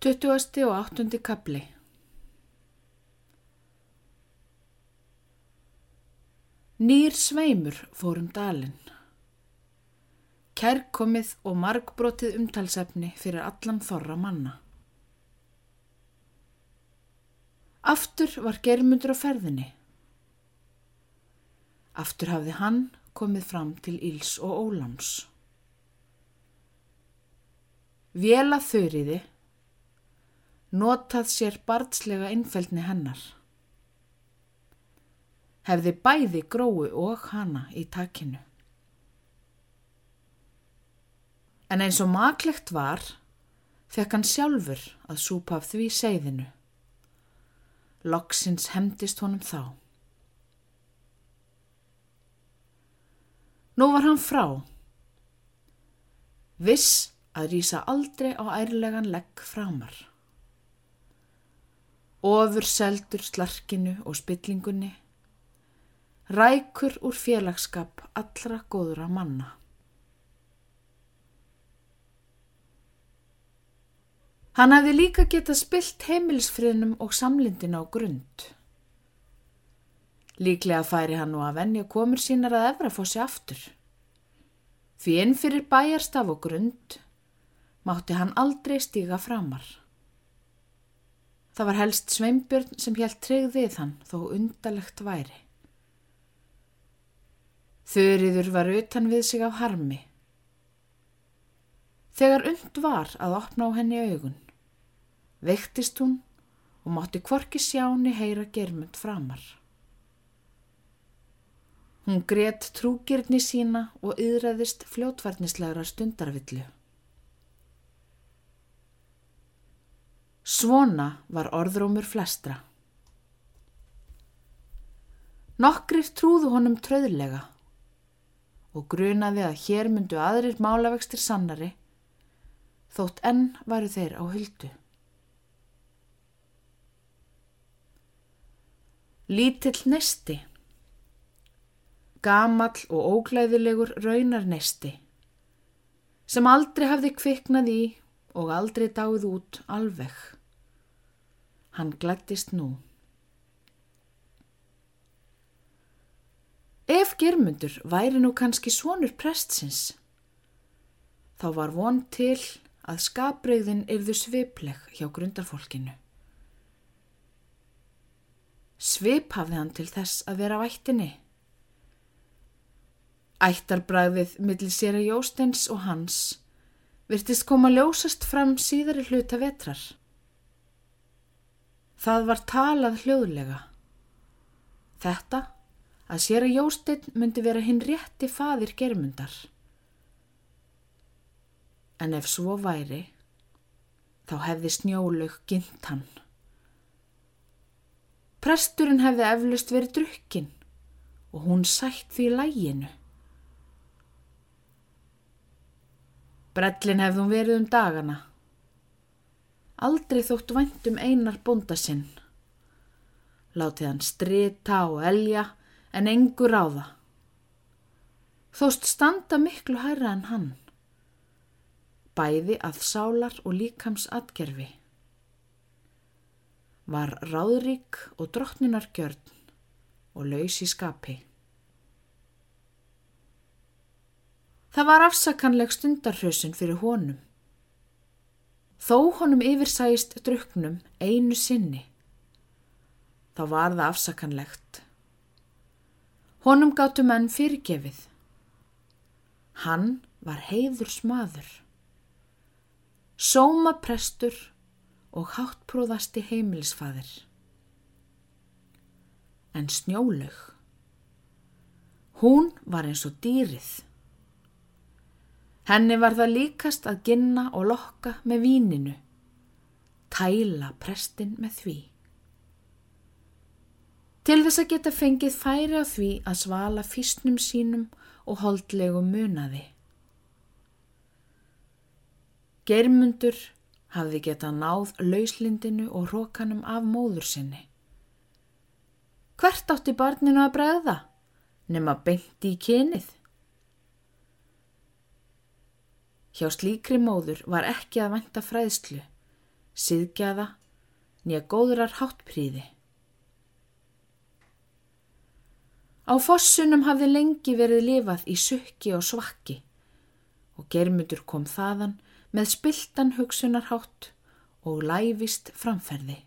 20. og 8. kapli Nýr sveimur fórum dalinn. Kærkomið og margbrotið umtalsefni fyrir allan þorra manna. Aftur var germundur á ferðinni. Aftur hafði hann komið fram til Íls og Óláms. Vela þurriði, notað sér barnslega innfældni hennar hefði bæði gróu og hana í takinu. En eins og maklegt var, fekk hann sjálfur að súpa af því seiðinu. Loksins hemdist honum þá. Nú var hann frá. Viss að rýsa aldrei á ærlegan legg framar. Ofur seldur slarkinu og spillingunni rækur úr félagskap allra góðra manna. Hann hefði líka getað spilt heimilisfriðnum og samlindin á grund. Líklega færi hann nú að venja komur sínar að efra fósi aftur. Því inn fyrir bæjarstaf og grund mátti hann aldrei stíga framar. Það var helst Sveinbjörn sem helt treyð við hann þó undalegt væri. Þurriður var utan við sig af harmi. Þegar und var að opna á henni augun, veiktist hún og mátti kvorki sjáni heyra germund framar. Hún greitt trúgirni sína og yðræðist fljótvarnislegra stundarvillu. Svona var orðrómur flestra. Nokkrir trúðu honum tröðlega og grunaði að hér myndu aðrir málavextir sannari, þótt enn varu þeir á huldu. Lítill nesti, gamall og óglæðilegur raunar nesti, sem aldrei hafði kviknað í og aldrei dáið út alveg. Hann glættist nú. Ef germundur væri nú kannski svonur prestsins, þá var von til að skapbreyðin yrðu svipleg hjá grundarfólkinu. Svip hafði hann til þess að vera vættinni. Ættarbræðið millir sér að Jósteins og hans virtist koma ljósast fram síðari hluta vetrar. Það var talað hljóðlega. Þetta að sér að Jósteinn myndi vera hinn rétti fadir germundar. En ef svo væri, þá hefði snjólaug gint hann. Presturinn hefði eflust verið drukkin og hún sætt því læginu. Brellin hefði hún verið um dagana. Aldrei þótt vænt um einar bónda sinn. Látið hann strita og elja en engur á það. Þóst standa miklu hærra en hann, bæði að sálar og líkams atgerfi. Var ráðrík og drottninar gjörn og laus í skapi. Það var afsakanleg stundarhausin fyrir honum. Þó honum yfirsæist druknum einu sinni. Þá var það afsakanlegt. Honum gáttu menn fyrirgefið. Hann var heiður smaður. Sóma prestur og háttpróðasti heimilisfadir. En snjólaug. Hún var eins og dýrið. Henni var það líkast að ginna og lokka með víninu. Tæla prestin með því. Til þess að geta fengið færi á því að svala físnum sínum og holdlegum munaði. Germundur hafði geta náð lauslindinu og hrókanum af móður sinni. Hvert átti barninu að bregða? Nefn að beinti í kynið. Hjá slíkri móður var ekki að venda fræðslu siðgjaða, nýja góðrar háttpríði. Á fossunum hafði lengi verið lifað í sukki og svakki og germutur kom þaðan með spiltan hugsunarhátt og læfist framferði.